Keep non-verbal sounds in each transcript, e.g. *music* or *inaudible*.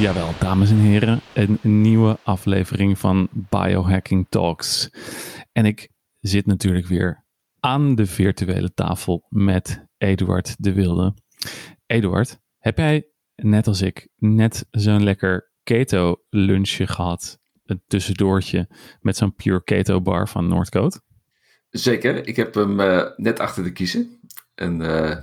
Jawel, dames en heren, een nieuwe aflevering van Biohacking Talks. En ik zit natuurlijk weer aan de virtuele tafel met Eduard de Wilde. Eduard, heb jij net als ik net zo'n lekker keto lunchje gehad? Een tussendoortje met zo'n pure keto bar van Noordcoat? Zeker, ik heb hem uh, net achter de kiezen. En uh,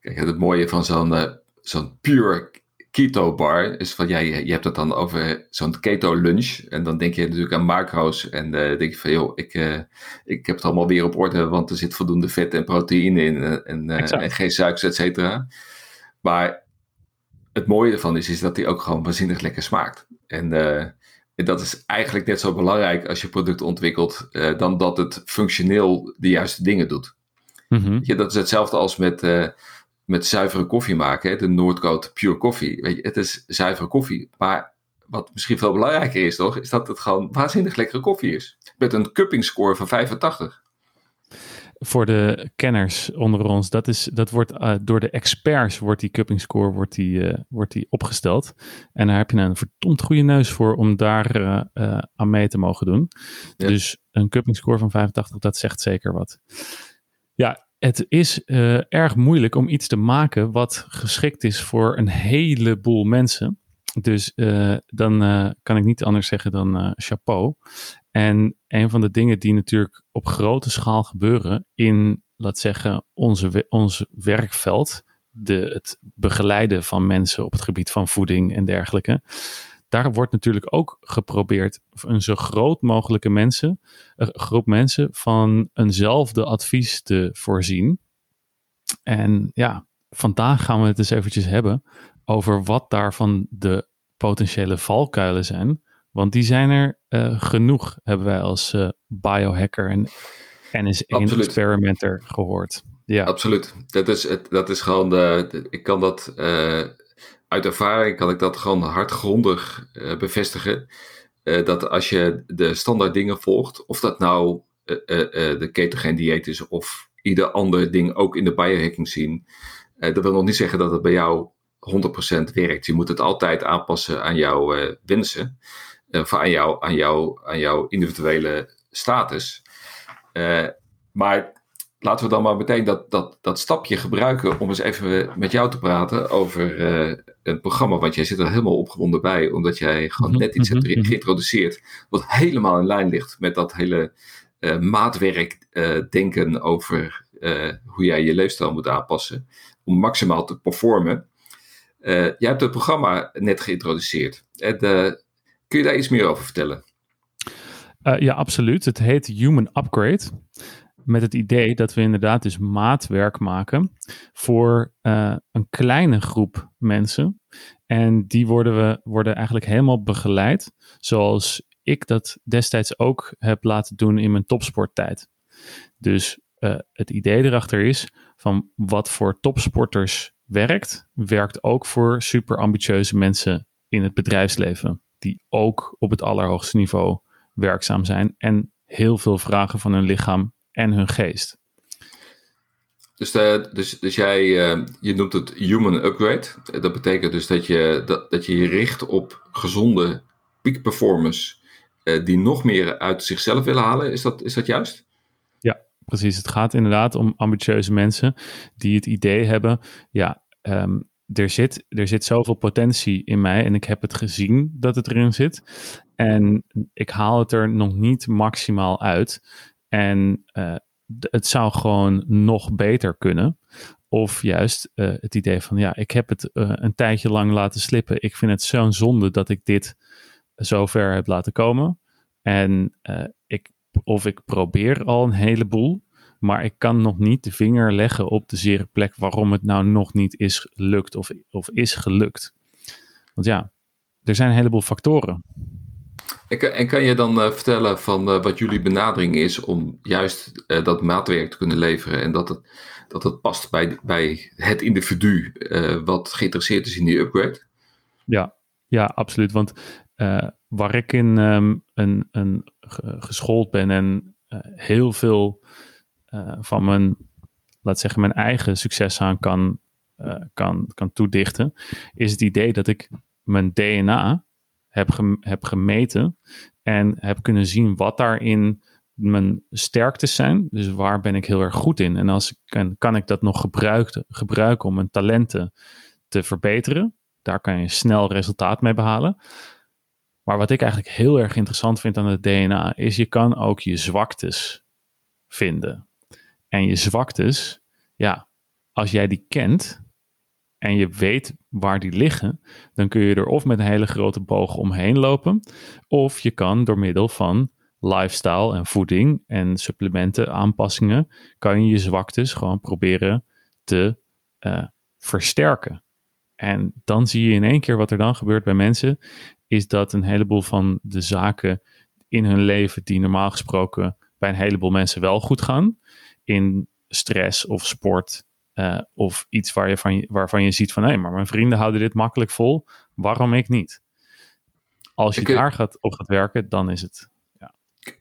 kijk, het mooie van zo'n uh, zo'n pure keto bar is van, ja, je, je hebt het dan over zo'n keto lunch. En dan denk je natuurlijk aan macro's. En uh, denk je van, joh, ik, uh, ik heb het allemaal weer op orde, want er zit voldoende vet en proteïne in en, uh, en geen suikers, et cetera. Maar het mooie ervan is, is dat hij ook gewoon waanzinnig lekker smaakt. En, en dat is eigenlijk net zo belangrijk als je product ontwikkelt, dan dat het functioneel de juiste dingen doet. Mm -hmm. ja, dat is hetzelfde als met met zuivere koffie maken, hè, de Noordcoat Pure Coffee. Weet je, het is zuivere koffie, maar wat misschien veel belangrijker is, toch, is dat het gewoon waanzinnig lekkere koffie is. Met een cupping score van 85. Voor de kenners onder ons, dat, is, dat wordt uh, door de experts wordt die cupping score wordt die, uh, wordt die opgesteld. En daar heb je een verdomd goede neus voor om daar uh, aan mee te mogen doen. Ja. Dus een cupping score van 85, dat zegt zeker wat. Ja, het is uh, erg moeilijk om iets te maken wat geschikt is voor een heleboel mensen. Dus uh, dan uh, kan ik niet anders zeggen dan chapeau. En een van de dingen die natuurlijk op grote schaal gebeuren in, laat zeggen, onze, ons werkveld, de, het begeleiden van mensen op het gebied van voeding en dergelijke daar wordt natuurlijk ook geprobeerd een zo groot mogelijke mensen, groep mensen van eenzelfde advies te voorzien. En ja, vandaag gaan we het eens eventjes hebben over wat daarvan de potentiële valkuilen zijn. Want die zijn er uh, genoeg, hebben wij als uh, biohacker en NS1-experimenter gehoord. Ja. Absoluut. Dat is, het, dat is gewoon de, de ik kan dat uh, uit ervaring kan ik dat gewoon hardgrondig uh, bevestigen. Uh, dat als je de standaard dingen volgt, of dat nou uh, de ketogeen dieet is of ieder ander ding ook in de biohacking zien, dat wil nog niet zeggen dat het bij jou 100% werkt. Je moet het altijd aanpassen aan jouw wensen, of jou, aan, jou, aan jouw individuele status. maar laten we dan maar meteen dat, dat, dat stapje gebruiken om eens even met jou te praten over uh, een programma. Want jij zit er helemaal opgewonden bij, omdat jij gewoon mhm, net iets hebt mhm, mhm. geïntroduceerd. wat helemaal in lijn ligt met dat hele uh, maatwerk uh, denken over hoe jij je leefstijl moet aanpassen. om maximaal te performen. jij hebt het programma net geïntroduceerd. En, kun je daar iets meer over vertellen? ja, absoluut. Het heet Human Upgrade met het idee dat we inderdaad dus maatwerk maken voor uh, een kleine groep mensen. En die worden, we, worden eigenlijk helemaal begeleid zoals ik dat destijds ook heb laten doen in mijn topsporttijd. Dus uh, het idee erachter is van wat voor topsporters werkt, werkt ook voor super ambitieuze mensen in het bedrijfsleven. Die ook op het allerhoogste niveau werkzaam zijn en heel veel vragen van hun lichaam en hun geest. Dus, de, dus, dus jij, uh, je noemt het human upgrade. Dat betekent dus dat je dat, dat je, je richt op gezonde peak performance uh, die nog meer uit zichzelf willen halen. Is dat, is dat juist? Ja, precies. Het gaat inderdaad om ambitieuze mensen die het idee hebben, ja, um, er zit, er zit zoveel potentie in mij en ik heb het gezien dat het erin zit. En ik haal het er nog niet maximaal uit. En uh, het zou gewoon nog beter kunnen. Of juist uh, het idee van, ja, ik heb het uh, een tijdje lang laten slippen. Ik vind het zo'n zonde dat ik dit zo ver heb laten komen. En ik, of ik probeer al een heleboel, maar ik kan nog niet de vinger leggen op de zere plek waarom het nou nog niet is gelukt of, of is gelukt. Want ja, er zijn een heleboel factoren. En, kan je dan uh, vertellen van uh, wat jullie benadering is om juist uh, dat maatwerk te kunnen leveren en dat het, dat het past bij, bij het individu wat geïnteresseerd is in die upgrade? Ja, ja absoluut. Want waar ik in um, een, een geschoold ben en heel veel van mijn, laat zeggen, mijn eigen succes aan kan, kan, kan toedichten, is het idee dat ik mijn DNA heb, heb gemeten en heb kunnen zien wat daarin mijn sterktes zijn. Dus waar ben ik heel erg goed in? En als ik, kan ik dat nog gebruiken, gebruiken om mijn talenten te verbeteren. Daar kan je snel resultaat mee behalen. Maar wat ik eigenlijk heel erg interessant vind aan het DNA, is je kan ook je zwaktes vinden. En je zwaktes, ja, als jij die kent en je weet waar die liggen, dan kun je er of met een hele grote boog omheen lopen, of je kan door middel van lifestyle en voeding en supplementen aanpassingen, kan je je zwaktes gewoon proberen te uh, versterken. En dan zie je in één keer wat er dan gebeurt bij mensen, is dat een heleboel van de zaken in hun leven die normaal gesproken bij een heleboel mensen wel goed gaan, in stress of sport uh, of iets waar je van, waarvan je ziet van hé, hey, maar mijn vrienden houden dit makkelijk vol, waarom ik niet? Als je daar gaat, op gaat werken, dan is het. Ja.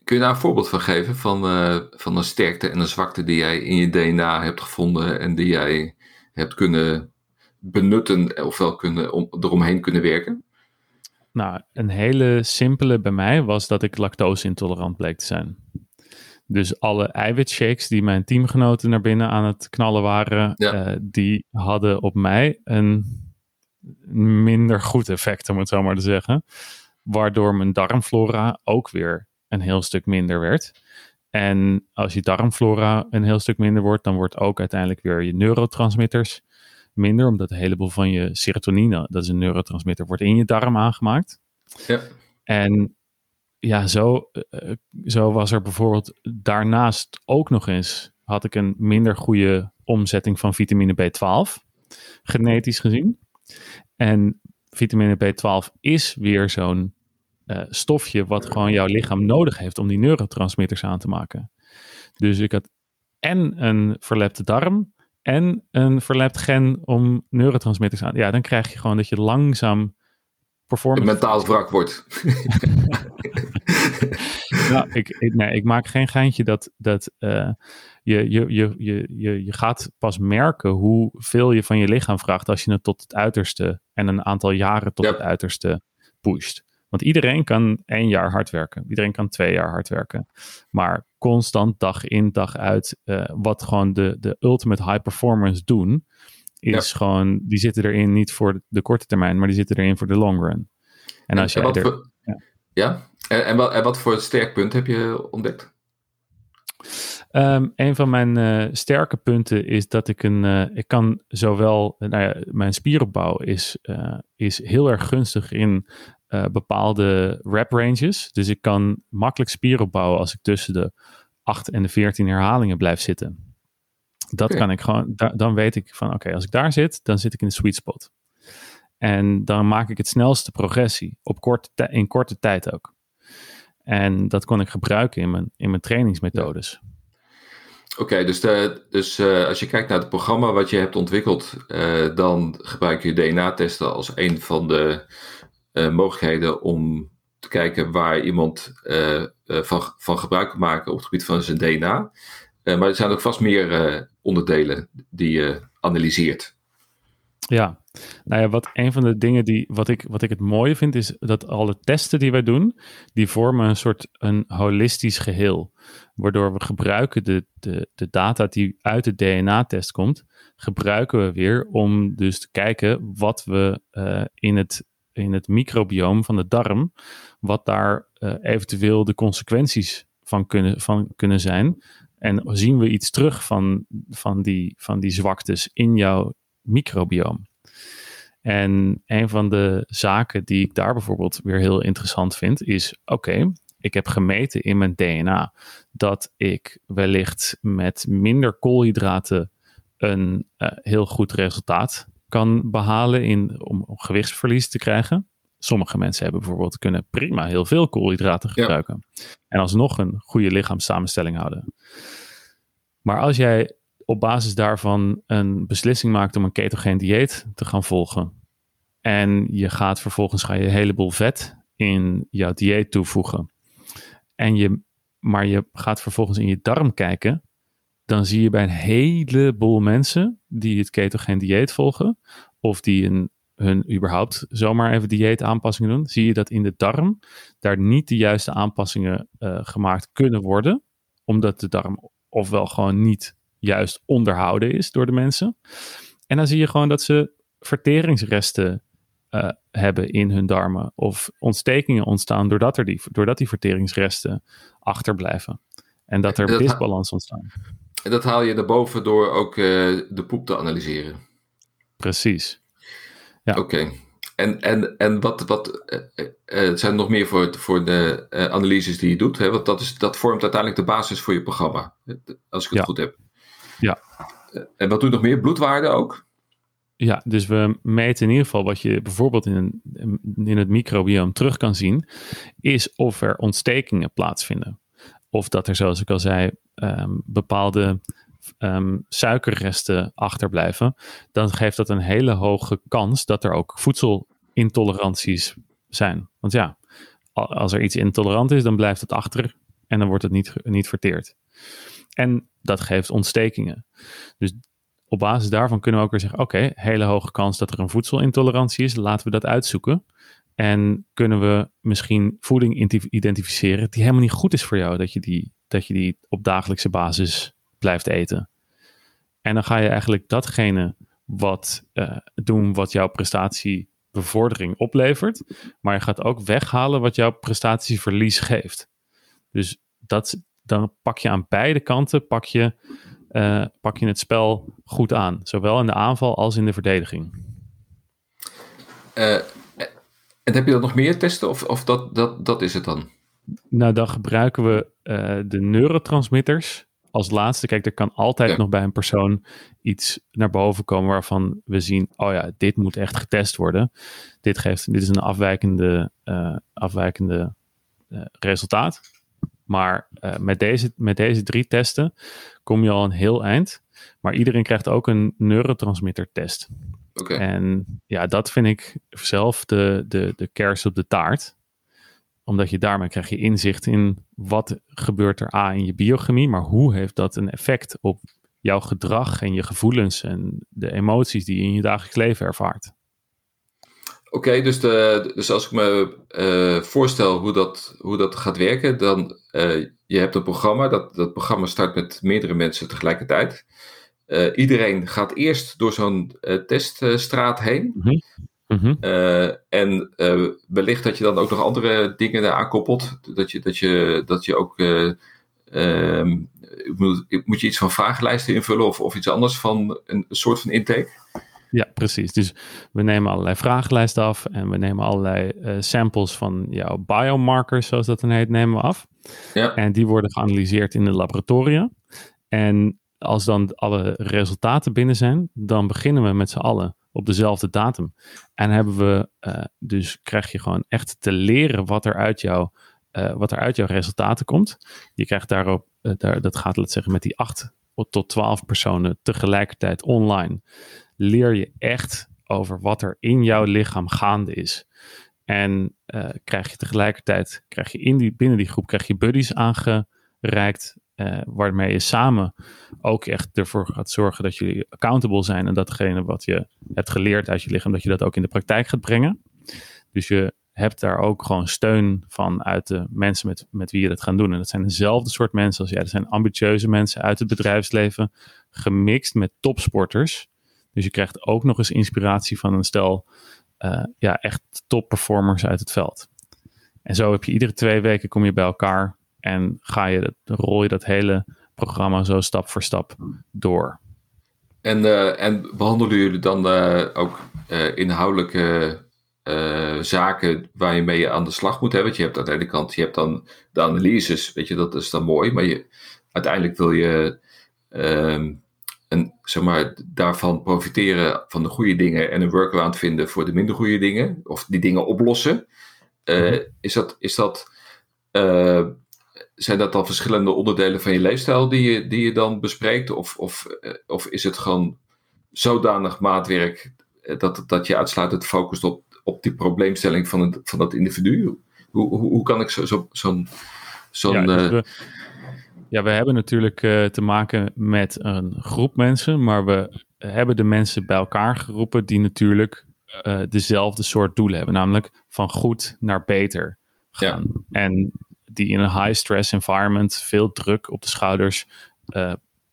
Kun je daar een voorbeeld van geven van, uh, van een sterkte en een zwakte die jij in je DNA hebt gevonden en die jij hebt kunnen benutten ofwel kunnen, om, eromheen kunnen werken? Nou, een hele simpele bij mij was dat ik lactose intolerant bleek te zijn. Dus alle eiwitshakes die mijn teamgenoten naar binnen aan het knallen waren, uh, die hadden op mij een minder goed effect, om het zo maar te zeggen. Waardoor mijn darmflora ook weer een heel stuk minder werd. En als je darmflora een heel stuk minder wordt, dan wordt ook uiteindelijk weer je neurotransmitters minder, omdat een heleboel van je serotonine, dat is een neurotransmitter, wordt in je darm aangemaakt. Ja. En ja, zo, uh, zo was er bijvoorbeeld daarnaast ook nog eens, had ik een minder goede omzetting van vitamine B12, genetisch gezien. En vitamine B12 is weer zo'n uh, stofje wat gewoon jouw lichaam nodig heeft om die neurotransmitters aan te maken. Dus ik had en een verlepte darm en een verlept gen om neurotransmitters aan. Ja, dan krijg je gewoon dat je langzaam performance. Mentaal wrak wordt. *laughs* nou, ik, ik, nee, ik maak geen geintje dat, dat uh, je, je, je, je, je gaat pas merken hoeveel je van je lichaam vraagt als je het tot het uiterste en een aantal jaren tot het uiterste pusht. Want iedereen kan één jaar hard werken. Iedereen kan twee jaar hard werken. Maar constant dag in, dag uit, uh, wat gewoon de, de ultimate high performance doen, is gewoon, die zitten erin niet voor de korte termijn, maar die zitten erin voor de long run. En, als je er, voor, ja. ja, En, en, wat, en wat voor sterk punt heb je ontdekt? Um, een van mijn uh, sterke punten is dat ik een. Uh, ik kan zowel. Nou ja, mijn spieropbouw is, uh, is heel erg gunstig in bepaalde rep ranges. Dus ik kan makkelijk spier opbouwen als ik tussen de 8 en de 14 herhalingen blijf zitten. Dat kan ik gewoon. Da dan weet ik van oké, als ik daar zit, dan zit ik in de sweet spot. En dan maak ik het snelste progressie op korte in korte tijd ook. En dat kon ik gebruiken in mijn, in mijn trainingsmethodes. Oké, dus, de, dus uh, als je kijkt naar het programma wat je hebt ontwikkeld, uh, dan gebruik je DNA-testen als een van de uh, mogelijkheden om te kijken waar iemand van, van gebruik kan maken op het gebied van zijn DNA. Maar er zijn ook vast meer onderdelen die je analyseert. Ja, nou ja, wat een van de dingen die, wat ik, wat ik het mooie vind, is dat alle testen die wij doen, die vormen een soort een holistisch geheel. Waardoor we gebruiken de, de, de data die uit de DNA-test komt, gebruiken we weer om dus te kijken wat we uh, in, het, in het microbioom van de darm, wat daar eventueel de consequenties van kunnen, van kunnen zijn. En zien we iets terug van, van, die, van die zwaktes in jouw microbioom. En een van de zaken die ik daar bijvoorbeeld weer heel interessant vind, is: oké, ik heb gemeten in mijn DNA dat ik wellicht met minder koolhydraten een uh, heel goed resultaat kan behalen in, om, gewichtsverlies te krijgen. Sommige mensen hebben bijvoorbeeld kunnen prima heel veel koolhydraten gebruiken. Ja. En alsnog een goede lichaamssamenstelling houden. Maar als jij op basis daarvan een beslissing maakt om een ketogeen dieet te gaan volgen. En je gaat vervolgens ga je een heleboel vet in jouw dieet toevoegen. En je, maar je gaat vervolgens in je darm kijken. Dan zie je bij een heleboel mensen die het ketogeen dieet volgen. Of die een hun überhaupt zomaar even dieetaanpassingen doen, zie je dat in de darm daar niet de juiste aanpassingen uh, gemaakt kunnen worden, omdat de darm ofwel gewoon niet juist onderhouden is door de mensen. En dan zie je gewoon dat ze verteringsresten uh, hebben in hun darmen of ontstekingen ontstaan doordat, er die, doordat die verteringsresten achterblijven. En dat er disbalans ontstaan. En dat haal je daarboven door ook uh, de poep te analyseren. Precies. Ja. Oké. En, en, en wat, wat uh, uh, zijn nog meer voor, voor de analyses die je doet? Hè? Want dat, is, dat vormt uiteindelijk de basis voor je programma. Als ik het goed heb. Ja. en wat doe je nog meer? Bloedwaarden ook? Ja, dus we meten in ieder geval wat je bijvoorbeeld in, een, in het microbiome terug kan zien, is of er ontstekingen plaatsvinden. Of dat er, zoals ik al zei, um, bepaalde um, suikerresten achterblijven. Dan geeft dat een hele hoge kans dat er ook voedselintoleranties zijn. Want ja, als er iets intolerant is, dan blijft het achter en dan wordt het niet, niet verteerd. En dat geeft ontstekingen. Dus op basis daarvan kunnen we ook weer zeggen: oké, hele hoge kans dat er een voedselintolerantie is. Laten we dat uitzoeken. En kunnen we misschien voeding identificeren die helemaal niet goed is voor jou, dat je die, dat je die op dagelijkse basis blijft eten. En dan ga je eigenlijk datgene wat uh, doen wat jouw prestatiebevordering oplevert, maar je gaat ook weghalen wat jouw prestatieverlies geeft. Dus dat, dan pak je aan beide kanten pak je uh, pak je het spel goed aan. Zowel in de aanval als in de verdediging. Uh, en heb je dan nog meer testen of, of dat, dat, dat is het dan? Nou, dan gebruiken we de neurotransmitters als laatste. Kijk, er kan altijd nog bij een persoon iets naar boven komen waarvan we zien, oh ja, dit moet echt getest worden. Dit, geeft, dit is een afwijkende, afwijkende resultaat. Maar uh, met, deze, met deze drie testen kom je al een heel eind. Maar iedereen krijgt ook een neurotransmitter test. Okay. En ja, dat vind ik zelf de, de, de kers op de taart. Omdat je daarmee krijg je inzicht in wat gebeurt er A in je biochemie, maar hoe heeft dat een effect op jouw gedrag en je gevoelens en de emoties die je in je dagelijks leven ervaart. Oké, dus, de, dus als ik me uh, voorstel hoe dat, hoe dat gaat werken, dan uh, je hebt een programma, dat, dat programma start met meerdere mensen tegelijkertijd. Uh, iedereen gaat eerst door zo'n teststraat heen. Mm -hmm. En wellicht dat je dan ook nog andere dingen eraan koppelt. Dat je, dat je, dat je ook. Ehm, moet, moet je iets van vragenlijsten invullen of, of iets anders van een soort van intake? Ja, precies. Dus we nemen allerlei vragenlijsten af en we nemen allerlei samples van jouw biomarkers, zoals dat dan heet, nemen we af. Ja. En die worden geanalyseerd in de laboratoria. En als dan alle resultaten binnen zijn, dan beginnen we met z'n allen op dezelfde datum. En hebben we, uh, dus krijg je gewoon echt te leren wat er uit, jou, uh, wat er uit jouw resultaten komt. Je krijgt daarop, daar, dat gaat, laten zeggen, met die acht tot twaalf personen tegelijkertijd online leer je echt over wat er in jouw lichaam gaande is. En krijg je tegelijkertijd, krijg je in die, binnen die groep, krijg je buddies aangereikt, uh, waarmee je samen ook echt ervoor gaat zorgen dat jullie accountable zijn en datgene wat je hebt geleerd uit je lichaam, dat je dat ook in de praktijk gaat brengen. Dus je hebt daar ook gewoon steun van uit de mensen met, met wie je dat gaat doen. En dat zijn dezelfde soort mensen als jij. Dat zijn ambitieuze mensen uit het bedrijfsleven, gemixt met topsporters dus je krijgt ook nog eens inspiratie van een stel uh, ja, echt top performers uit het veld. En zo heb je iedere twee weken kom je bij elkaar en ga je dat, rol je dat hele programma zo stap voor stap door. En, uh, en behandelen jullie dan uh, ook inhoudelijke zaken waar je mee aan de slag moet hebben? Want je hebt aan de ene kant, je hebt dan de analyses, weet je, dat is dan mooi, maar je, uiteindelijk wil je ehm, en zeg maar, daarvan profiteren van de goede dingen en een workaround vinden voor de minder goede dingen, of die dingen oplossen. Uh, is dat, is dat, zijn dat dan verschillende onderdelen van je leefstijl die je, die je dan bespreekt? Of, of, uh, of is het gewoon zodanig maatwerk dat, dat je uitsluitend focust op, op die probleemstelling van, het, van dat individu? Hoe, hoe, hoe kan ik zo'n zo, zo, ja, dus ja, we hebben natuurlijk uh, te maken met een groep mensen, maar we hebben de mensen bij elkaar geroepen die natuurlijk dezelfde soort doelen hebben. Namelijk van goed naar beter gaan. En die in een high stress environment veel druk op de schouders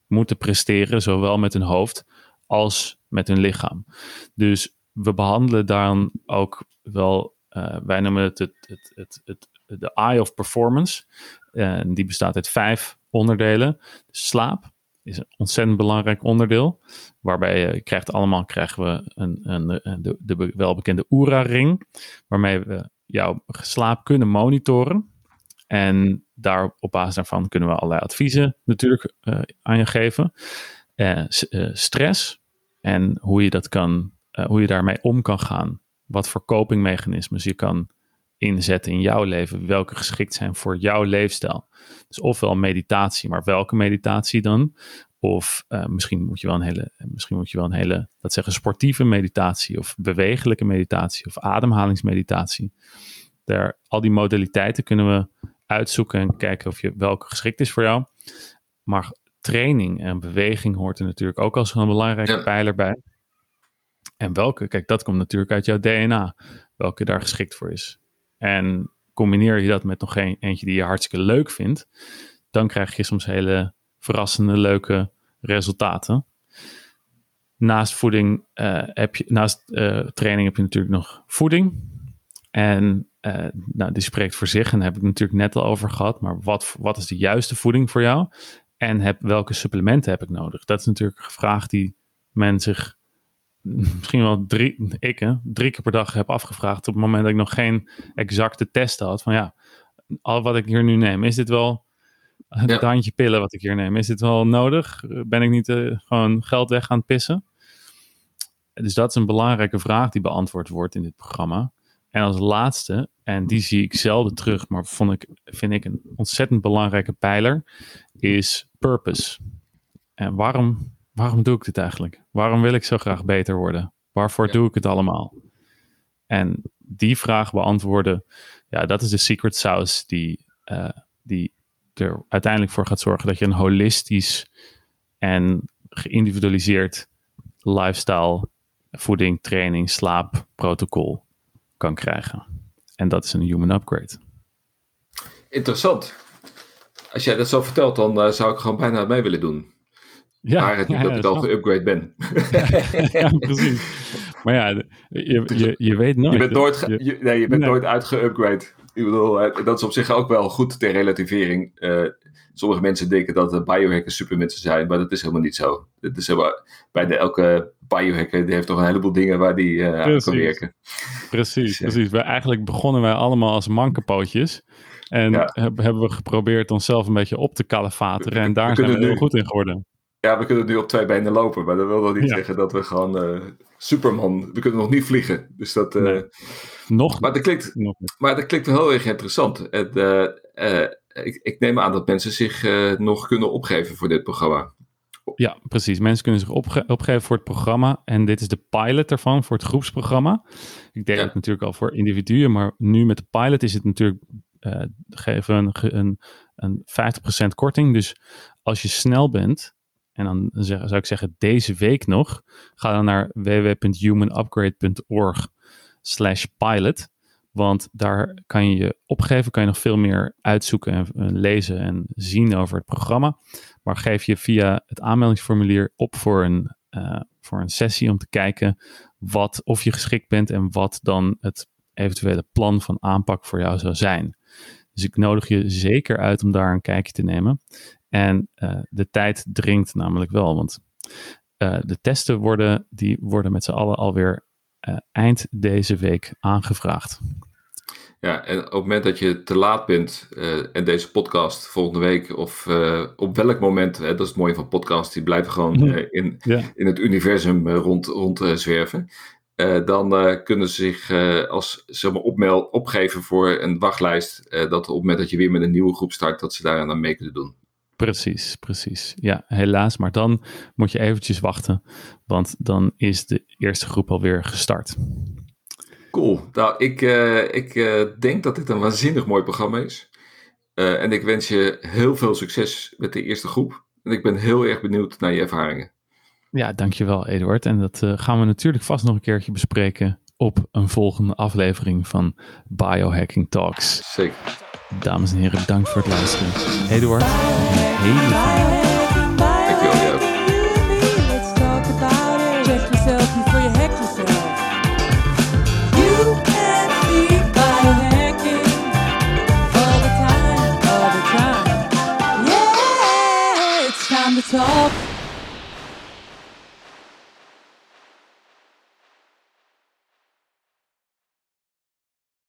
moeten presteren, zowel met hun hoofd als met hun lichaam. Dus we behandelen dan ook wel, uh, wij noemen het, het, het, de eye of performance. En die bestaat uit vijf onderdelen. Dus slaap is een ontzettend belangrijk onderdeel. Waarbij je krijgt allemaal krijgen we een, een, de, de welbekende Oura-ring. Waarmee we jouw slaap kunnen monitoren. En daar op basis daarvan kunnen we allerlei adviezen natuurlijk uh, aan je geven. Uh, stress en hoe je dat kan, hoe je daarmee om kan gaan. Wat voor copingmechanismes je kan inzetten in jouw leven. Welke geschikt zijn voor jouw leefstijl. Dus ofwel meditatie, maar welke meditatie dan? Of misschien moet je wel een hele, misschien moet je wel een hele, dat zeggen, sportieve meditatie of bewegelijke meditatie of ademhalingsmeditatie. Daar, al die modaliteiten kunnen we uitzoeken en kijken of je welke geschikt is voor jou. Maar training en beweging hoort er natuurlijk ook als een belangrijke pijler bij. En welke, kijk, dat komt natuurlijk uit jouw DNA, welke daar geschikt voor is. En combineer je dat met nog een, eentje die je hartstikke leuk vindt, dan krijg je soms hele verrassende, leuke resultaten. Naast voeding uh, heb je, naast uh, training heb je natuurlijk nog voeding. En uh, nou, die spreekt voor zich en daar heb ik natuurlijk net al over gehad. Maar wat, wat is de juiste voeding voor jou? En heb, welke supplementen heb ik nodig? Dat is natuurlijk een vraag die men zich misschien wel drie, ik hè, drie keer per dag heb afgevraagd. Op het moment dat ik nog geen exacte testen had. Van ja, al wat ik hier nu neem, is dit wel het handje pillen wat ik hier neem? Is dit wel nodig? Ben ik niet uh, gewoon geld weg aan het pissen? Dus dat is een belangrijke vraag die beantwoord wordt in dit programma. En als laatste, en die zie ik zelden terug, maar vond ik, vind ik een ontzettend belangrijke pijler, is purpose. En waarom, waarom doe ik dit eigenlijk? Waarom wil ik zo graag beter worden? Waarvoor doe ik het allemaal? En die vraag beantwoorden, ja, dat is de secret sauce die, uh, die er uiteindelijk voor gaat zorgen dat je een holistisch en geïndividualiseerd lifestyle, voeding, training, slaap, protocol kan krijgen. En dat is een human upgrade. Interessant. Als jij dat zo vertelt, dan uh, zou ik gewoon bijna mee willen doen. Ja, maar het niet dat ik al geupgrade ben. *laughs* ja, precies. Maar ja, je, je, je weet nooit. Je bent nooit, je, nee, je bent nee. nooit uitgeupgrade. Ik bedoel, eh, dat is op zich ook wel goed ter relativering. Uh, sommige mensen denken dat de biohackers supermensen zijn, maar dat is helemaal niet zo. Dat is helemaal, bijna elke biohacker die heeft toch een heleboel dingen waar die uh, aan kan werken. Precies, precies. We, eigenlijk begonnen wij allemaal als mankenpootjes. En ja. hebben we geprobeerd onszelf een beetje op te kalefateren. En daar zijn we heel goed in geworden. Ja, we kunnen nu op twee benen lopen. Maar dat wil nog niet ja. zeggen dat we gewoon uh, Superman... We kunnen nog niet vliegen. Dus dat... Uh, nee. Nog maar dat klinkt, nog Maar dat klinkt wel heel erg interessant. Het, uh, ik, ik, neem aan dat mensen zich nog kunnen opgeven voor dit programma. Ja, precies. Mensen kunnen zich opge opgeven voor het programma. En dit is de pilot ervan, voor het groepsprogramma. Ik deed ja. het natuurlijk al voor individuen. Maar nu met de pilot is het natuurlijk... geven een, een, een 50% korting. Dus als je snel bent en dan zou ik zeggen deze week nog. Ga dan naar www.humanupgrade.org slash pilot. Want daar kan je je opgeven, kan je nog veel meer uitzoeken en, lezen en zien over het programma. Maar geef je via het aanmeldingsformulier op voor een, uh, voor een sessie om te kijken wat, of je geschikt bent en wat dan het eventuele plan van aanpak voor jou zou zijn. Dus ik nodig je zeker uit om daar een kijkje te nemen. En uh, de tijd dringt namelijk wel, want uh, de testen worden, die worden met z'n allen alweer eind deze week aangevraagd. Ja, en op het moment dat je te laat bent en deze podcast volgende week of op welk moment, dat is het mooie van podcasts, die blijven gewoon in, ja. in het universum rond, rond zwerven. dan kunnen ze zich als zeg maar, opmeld, opgeven voor een wachtlijst. dat op het moment dat je weer met een nieuwe groep start, dat ze daar aan mee kunnen doen. Precies, precies. Ja, helaas. Maar dan moet je eventjes wachten, want dan is de eerste groep alweer gestart. Cool. Nou, ik, eh, ik eh, denk dat dit een waanzinnig mooi programma is. Eh, en ik wens je heel veel succes met de eerste groep. En ik ben heel erg benieuwd naar je ervaringen. Ja, dankjewel Eduard. En dat gaan we natuurlijk vast nog een keertje bespreken op een volgende aflevering van Biohacking Talks. Zeker. Dames en heren, bedankt voor het luisteren. Eduard, een hele fijne